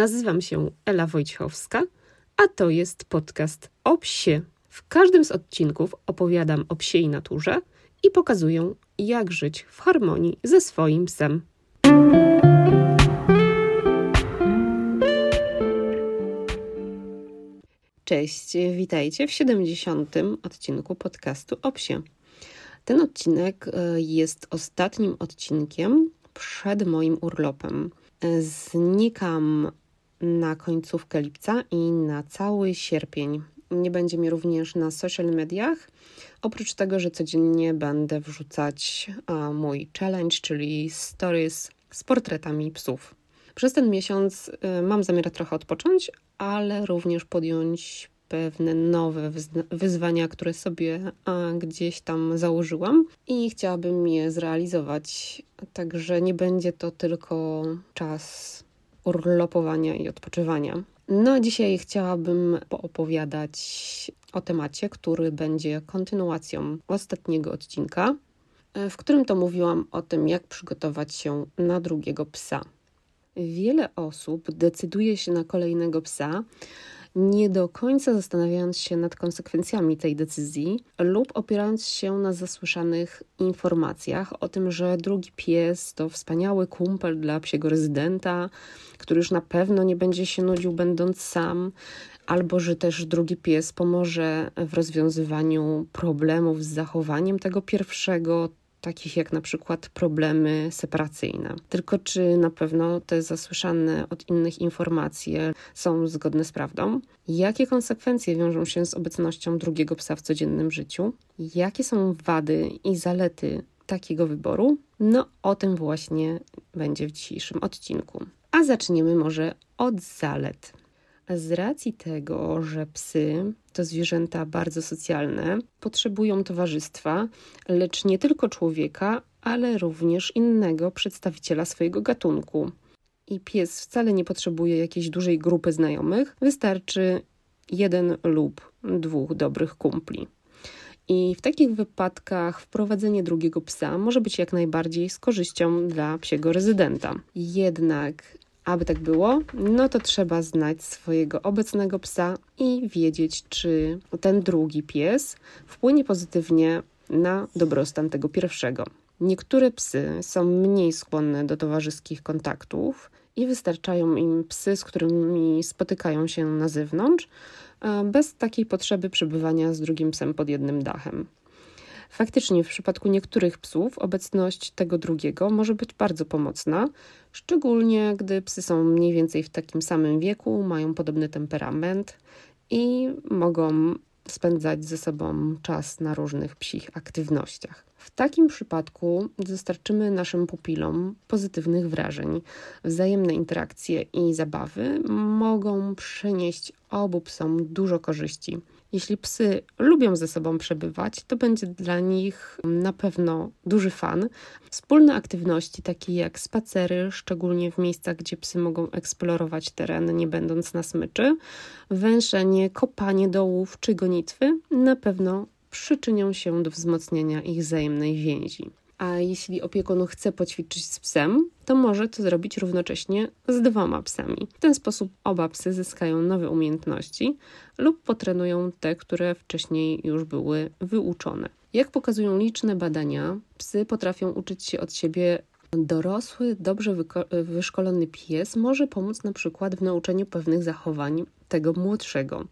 Nazywam się Ela Wojciechowska, a to jest podcast o psie. W każdym z odcinków opowiadam o psiej naturze i pokazuję, jak żyć w harmonii ze swoim psem. Cześć, witajcie w 70. odcinku podcastu o psie. Ten odcinek e, jest ostatnim odcinkiem przed moim urlopem. Znikam na końcówkę lipca i na cały sierpień. Nie będzie mi również na social mediach, oprócz tego, że codziennie będę wrzucać mój challenge, czyli stories z portretami psów. Przez ten miesiąc y, mam zamiar trochę odpocząć, ale również podjąć pewne nowe wyzwania, które sobie gdzieś tam założyłam i chciałabym je zrealizować. Także nie będzie to tylko czas urlopowania i odpoczywania. No, dzisiaj chciałabym poopowiadać o temacie, który będzie kontynuacją ostatniego odcinka, w którym to mówiłam o tym, jak przygotować się na drugiego psa. Wiele osób decyduje się na kolejnego psa, nie do końca zastanawiając się nad konsekwencjami tej decyzji lub opierając się na zasłyszanych informacjach o tym, że drugi pies to wspaniały kumpel dla psiego rezydenta, który już na pewno nie będzie się nudził będąc sam, albo że też drugi pies pomoże w rozwiązywaniu problemów z zachowaniem tego pierwszego, takich jak na przykład problemy separacyjne. Tylko czy na pewno te zasłyszane od innych informacje są zgodne z prawdą? Jakie konsekwencje wiążą się z obecnością drugiego psa w codziennym życiu? Jakie są wady i zalety takiego wyboru? No, o tym właśnie będzie w dzisiejszym odcinku. A zaczniemy może od zalet. Z racji tego, że psy to zwierzęta bardzo socjalne, potrzebują towarzystwa, lecz nie tylko człowieka, ale również innego przedstawiciela swojego gatunku. I pies wcale nie potrzebuje jakiejś dużej grupy znajomych, wystarczy jeden lub dwóch dobrych kumpli. I w takich wypadkach wprowadzenie drugiego psa może być jak najbardziej z korzyścią dla psiego rezydenta. Jednak aby tak było, no to trzeba znać swojego obecnego psa i wiedzieć, czy ten drugi pies wpłynie pozytywnie na dobrostan tego pierwszego. Niektóre psy są mniej skłonne do towarzyskich kontaktów i wystarczają im psy, z którymi spotykają się na zewnątrz, bez takiej potrzeby przebywania z drugim psem pod jednym dachem. Faktycznie w przypadku niektórych psów obecność tego drugiego może być bardzo pomocna, szczególnie gdy psy są mniej więcej w takim samym wieku, mają podobny temperament i mogą spędzać ze sobą czas na różnych psich aktywnościach. W takim przypadku dostarczymy naszym pupilom pozytywnych wrażeń. Wzajemne interakcje i zabawy mogą przynieść obu psom dużo korzyści. Jeśli psy lubią ze sobą przebywać, to będzie dla nich na pewno duży fan. Wspólne aktywności, takie jak spacery, szczególnie w miejscach, gdzie psy mogą eksplorować teren, nie będąc na smyczy, węszenie, kopanie dołów czy gonitwy, na pewno przyczynią się do wzmocnienia ich wzajemnej więzi. A jeśli opiekun chce poćwiczyć z psem, to może to zrobić równocześnie z dwoma psami. W ten sposób oba psy zyskają nowe umiejętności lub potrenują te, które wcześniej już były wyuczone. Jak pokazują liczne badania, psy potrafią uczyć się od siebie Dorosły, dobrze wyszkolony pies może pomóc na przykład w nauczeniu pewnych zachowań tego młodszego.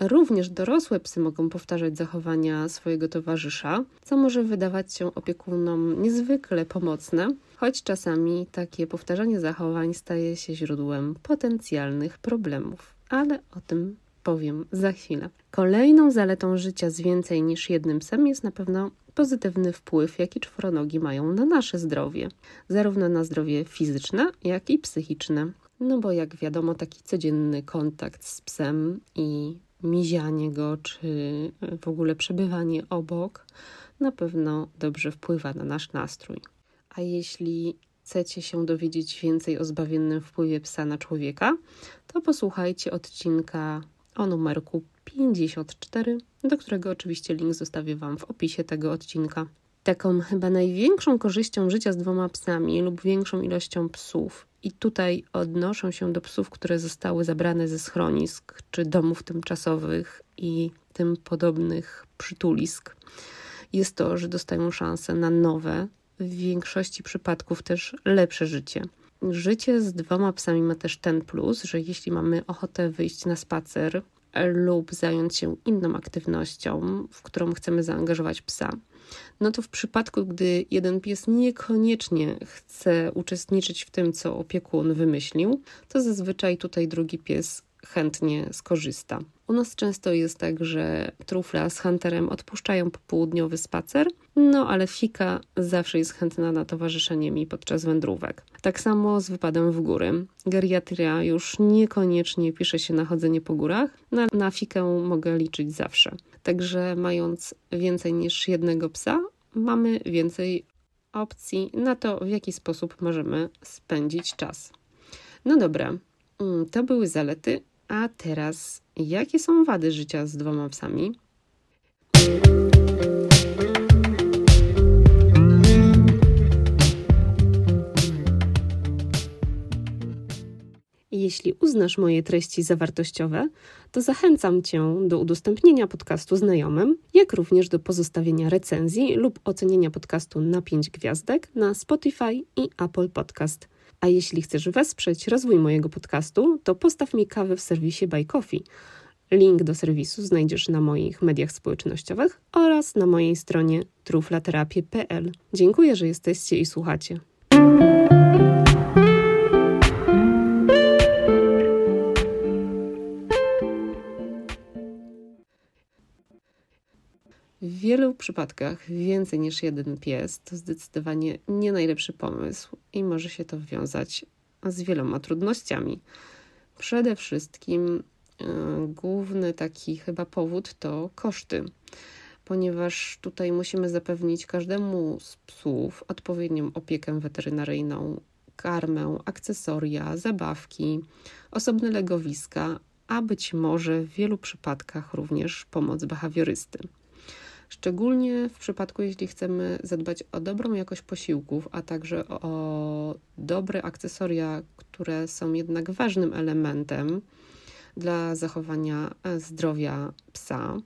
Również dorosłe psy mogą powtarzać zachowania swojego towarzysza, co może wydawać się opiekunom niezwykle pomocne, choć czasami takie powtarzanie zachowań staje się źródłem potencjalnych problemów. Ale o tym powiem za chwilę. Kolejną zaletą życia z więcej niż jednym psem jest na pewno pozytywny wpływ, jaki czworonogi mają na nasze zdrowie, zarówno na zdrowie fizyczne, jak i psychiczne. No bo jak wiadomo, taki codzienny kontakt z psem i mizianie go, czy w ogóle przebywanie obok, na pewno dobrze wpływa na nasz nastrój. A jeśli chcecie się dowiedzieć więcej o zbawiennym wpływie psa na człowieka, to posłuchajcie odcinka o numerku 54, do którego oczywiście link zostawię Wam w opisie tego odcinka. Taką chyba największą korzyścią życia z dwoma psami lub większą ilością psów i tutaj odnoszą się do psów, które zostały zabrane ze schronisk czy domów tymczasowych i tym podobnych przytulisk, jest to, że dostają szansę na nowe, w większości przypadków też lepsze życie. Życie z dwoma psami ma też ten plus, że jeśli mamy ochotę wyjść na spacer lub zająć się inną aktywnością, w którą chcemy zaangażować psa, no to w przypadku, gdy jeden pies niekoniecznie chce uczestniczyć w tym, co opiekun wymyślił, to zazwyczaj tutaj drugi pies chętnie skorzysta. U nas często jest tak, że trufla z hunterem odpuszczają popołudniowy spacer, no ale fika zawsze jest chętna na towarzyszenie mi podczas wędrówek. Tak samo z wypadem w góry. Geriatria już niekoniecznie pisze się na chodzenie po górach, no, na fikę mogę liczyć zawsze. Także mając więcej niż jednego psa, mamy więcej opcji na to, w jaki sposób możemy spędzić czas. No dobra, mm, to były zalety, a teraz jakie są wady życia z dwoma psami? Jeśli uznasz moje treści zawartościowe, to zachęcam Cię do udostępnienia podcastu znajomym, jak również do pozostawienia recenzji lub ocenienia podcastu na 5 gwiazdek na Spotify i Apple Podcast. A jeśli chcesz wesprzeć rozwój mojego podcastu, to postaw mi kawę w serwisie Buy Coffee. Link do serwisu znajdziesz na moich mediach społecznościowych oraz na mojej stronie truflaterapie.pl. Dziękuję, że jesteście i słuchacie. W wielu przypadkach więcej niż jeden pies to zdecydowanie nie najlepszy pomysł i może się to wiązać z wieloma trudnościami. Przede wszystkim yy, główny taki chyba powód to koszty, ponieważ tutaj musimy zapewnić każdemu z psów odpowiednią opiekę weterynaryjną, karmę, akcesoria, zabawki, osobne legowiska, a być może w wielu przypadkach również pomoc behawiorysty. Szczególnie w przypadku, jeśli chcemy zadbać o dobrą jakość posiłków, a także o dobre akcesoria, które są jednak ważnym elementem dla zachowania zdrowia psa,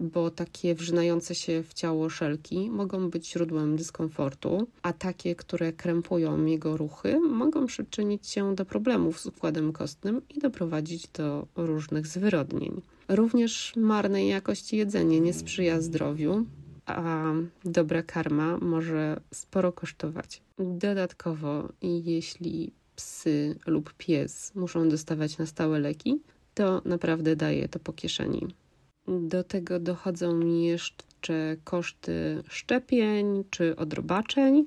bo takie wrzynające się w ciało szelki mogą być źródłem dyskomfortu, a takie, które krępują jego ruchy, mogą przyczynić się do problemów z układem kostnym i doprowadzić do różnych zwyrodnień. Również marnej jakości jedzenie nie sprzyja zdrowiu, a dobra karma może sporo kosztować. Dodatkowo, jeśli psy lub pies muszą dostawać na stałe leki, to naprawdę daje to po kieszeni. Do tego dochodzą jeszcze koszty szczepień czy odrobaczeń,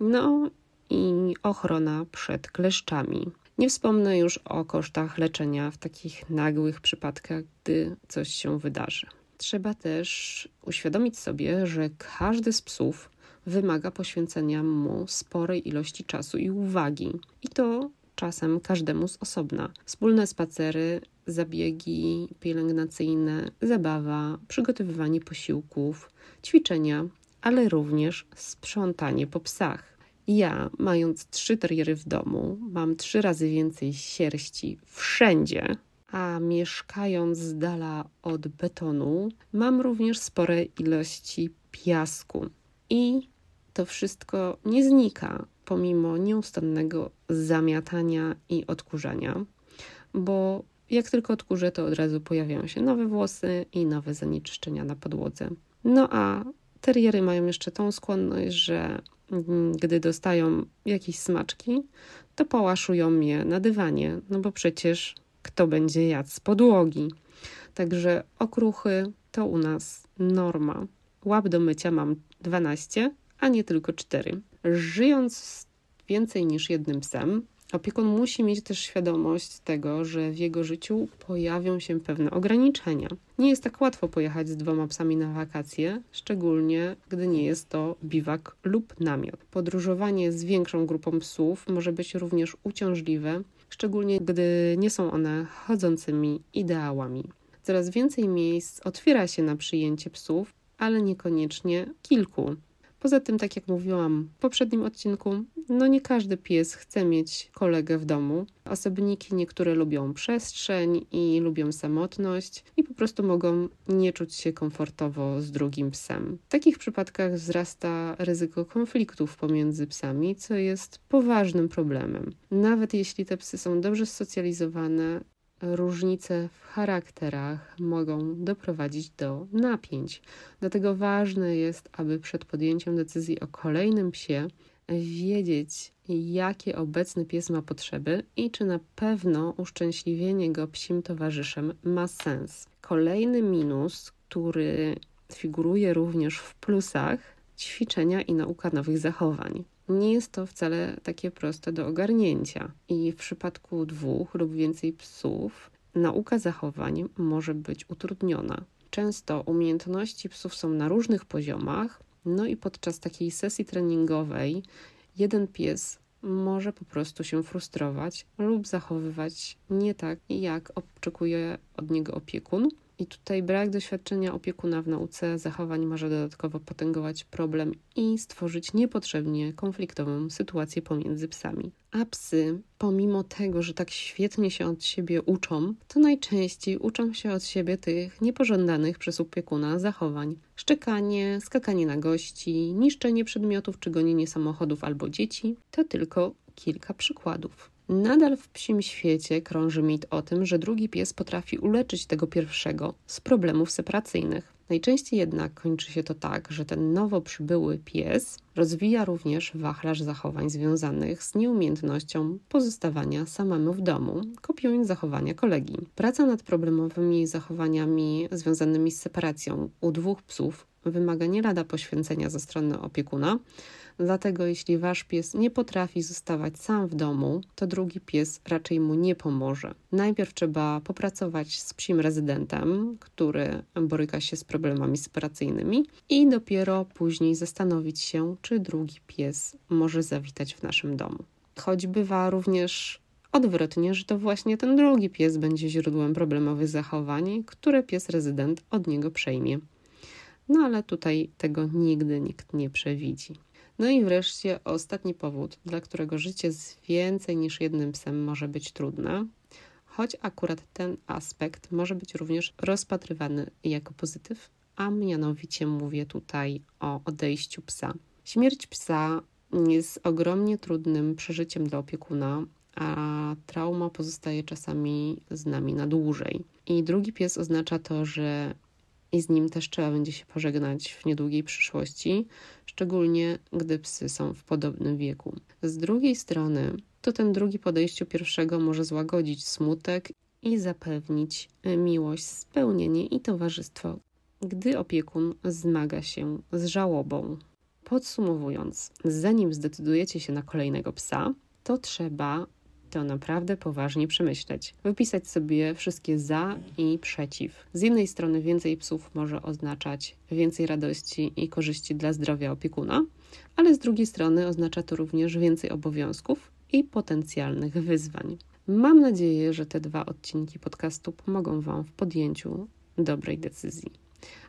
no i ochrona przed kleszczami. Nie wspomnę już o kosztach leczenia w takich nagłych przypadkach, gdy coś się wydarzy. Trzeba też uświadomić sobie, że każdy z psów wymaga poświęcenia mu sporej ilości czasu i uwagi. I to czasem każdemu z osobna. Wspólne spacery, zabiegi pielęgnacyjne, zabawa, przygotowywanie posiłków, ćwiczenia, ale również sprzątanie po psach. Ja, mając trzy teriery w domu, mam trzy razy więcej sierści wszędzie, a mieszkając z dala od betonu, mam również spore ilości piasku. I to wszystko nie znika pomimo nieustannego zamiatania i odkurzania, bo jak tylko odkurzę, to od razu pojawiają się nowe włosy i nowe zanieczyszczenia na podłodze. No a teriery mają jeszcze tą skłonność, że gdy dostają jakieś smaczki, to pałaszują je na dywanie, no bo przecież kto będzie jadł z podłogi. Także okruchy to u nas norma. Łap do mycia mam 12, a nie tylko 4. Żyjąc z więcej niż jednym psem, Opiekun musi mieć też świadomość tego, że w jego życiu pojawią się pewne ograniczenia. Nie jest tak łatwo pojechać z dwoma psami na wakacje, szczególnie gdy nie jest to biwak lub namiot. Podróżowanie z większą grupą psów może być również uciążliwe, szczególnie gdy nie są one chodzącymi ideałami. Coraz więcej miejsc otwiera się na przyjęcie psów, ale niekoniecznie kilku. Poza tym, tak jak mówiłam w poprzednim odcinku, no nie każdy pies chce mieć kolegę w domu. Osobniki niektóre lubią przestrzeń i lubią samotność i po prostu mogą nie czuć się komfortowo z drugim psem. W takich przypadkach wzrasta ryzyko konfliktów pomiędzy psami, co jest poważnym problemem. Nawet jeśli te psy są dobrze socjalizowane, różnice w charakterach mogą doprowadzić do napięć. Dlatego ważne jest, aby przed podjęciem decyzji o kolejnym psie wiedzieć, jakie obecny pies ma potrzeby i czy na pewno uszczęśliwienie go psim towarzyszem ma sens. Kolejny minus, który figuruje również w plusach, ćwiczenia i nauka nowych zachowań. Nie jest to wcale takie proste do ogarnięcia, i w przypadku dwóch lub więcej psów nauka zachowań może być utrudniona. Często umiejętności psów są na różnych poziomach, no i podczas takiej sesji treningowej jeden pies może po prostu się frustrować lub zachowywać nie tak, jak oczekuje od niego opiekun, i tutaj brak doświadczenia opiekuna w nauce zachowań może dodatkowo potęgować problem i stworzyć niepotrzebnie konfliktową sytuację pomiędzy psami. A psy, pomimo tego, że tak świetnie się od siebie uczą, to najczęściej uczą się od siebie tych niepożądanych przez opiekuna zachowań. Szczekanie, skakanie na gości, niszczenie przedmiotów czy gonienie samochodów albo dzieci to tylko kilka przykładów. Nadal w psim świecie krąży mit o tym, że drugi pies potrafi uleczyć tego pierwszego z problemów separacyjnych. Najczęściej jednak kończy się to tak, że ten nowo przybyły pies rozwija również wachlarz zachowań związanych z nieumiejętnością pozostawania samemu w domu, kopiując zachowania kolegi. Praca nad problemowymi zachowaniami związanymi z separacją u dwóch psów wymaga nie lada poświęcenia ze strony opiekuna, Dlatego jeśli wasz pies nie potrafi zostawać sam w domu, to drugi pies raczej mu nie pomoże. Najpierw trzeba popracować z psim rezydentem, który boryka się z problemami separacyjnymi i dopiero później zastanowić się, czy drugi pies może zawitać w naszym domu. Choć bywa również odwrotnie, że to właśnie ten drugi pies będzie źródłem problemowych zachowań, które pies rezydent od niego przejmie. No ale tutaj tego nigdy nikt nie przewidzi. No i wreszcie ostatni powód, dla którego życie z więcej niż jednym psem może być trudne, choć akurat ten aspekt może być również rozpatrywany jako pozytyw, a mianowicie mówię tutaj o odejściu psa. Śmierć psa jest ogromnie trudnym przeżyciem dla opiekuna, a trauma pozostaje czasami z nami na dłużej. I drugi pies oznacza to, że i z nim też trzeba będzie się pożegnać w niedługiej przyszłości, szczególnie gdy psy są w podobnym wieku. Z drugiej strony, to ten drugi podejściu pierwszego może złagodzić smutek i zapewnić miłość, spełnienie i towarzystwo, gdy opiekun zmaga się z żałobą. Podsumowując, zanim zdecydujecie się na kolejnego psa, to trzeba to naprawdę poważnie przemyśleć. Wypisać sobie wszystkie za i przeciw. Z jednej strony więcej psów może oznaczać więcej radości i korzyści dla zdrowia opiekuna, ale z drugiej strony oznacza to również więcej obowiązków i potencjalnych wyzwań. Mam nadzieję, że te dwa odcinki podcastu pomogą Wam w podjęciu dobrej decyzji.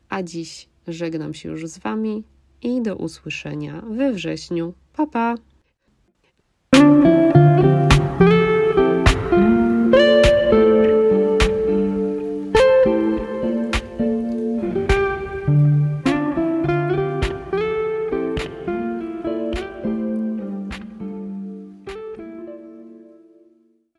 A dziś żegnam się już z Wami i do usłyszenia we wrześniu. Pa pa!